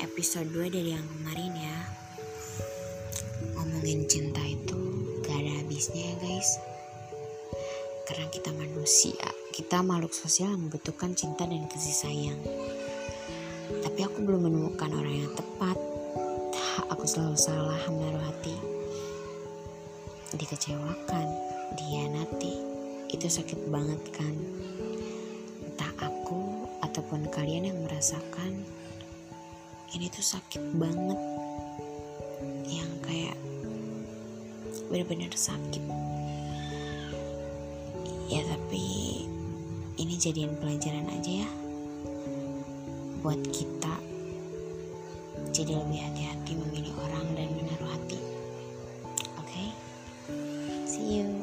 episode 2 dari yang kemarin ya. Ngomongin cinta itu gak ada habisnya ya guys. Karena kita manusia Kita makhluk sosial yang membutuhkan cinta dan kasih sayang. Tapi aku belum menemukan orang yang tepat. Aku selalu salah menaruh hati. Dikecewakan, dihianati. Itu sakit banget kan ataupun kalian yang merasakan ini tuh sakit banget yang kayak bener-bener sakit. Ya tapi ini jadian pelajaran aja ya. Buat kita jadi lebih hati-hati memilih orang dan menaruh hati. Oke? Okay? see you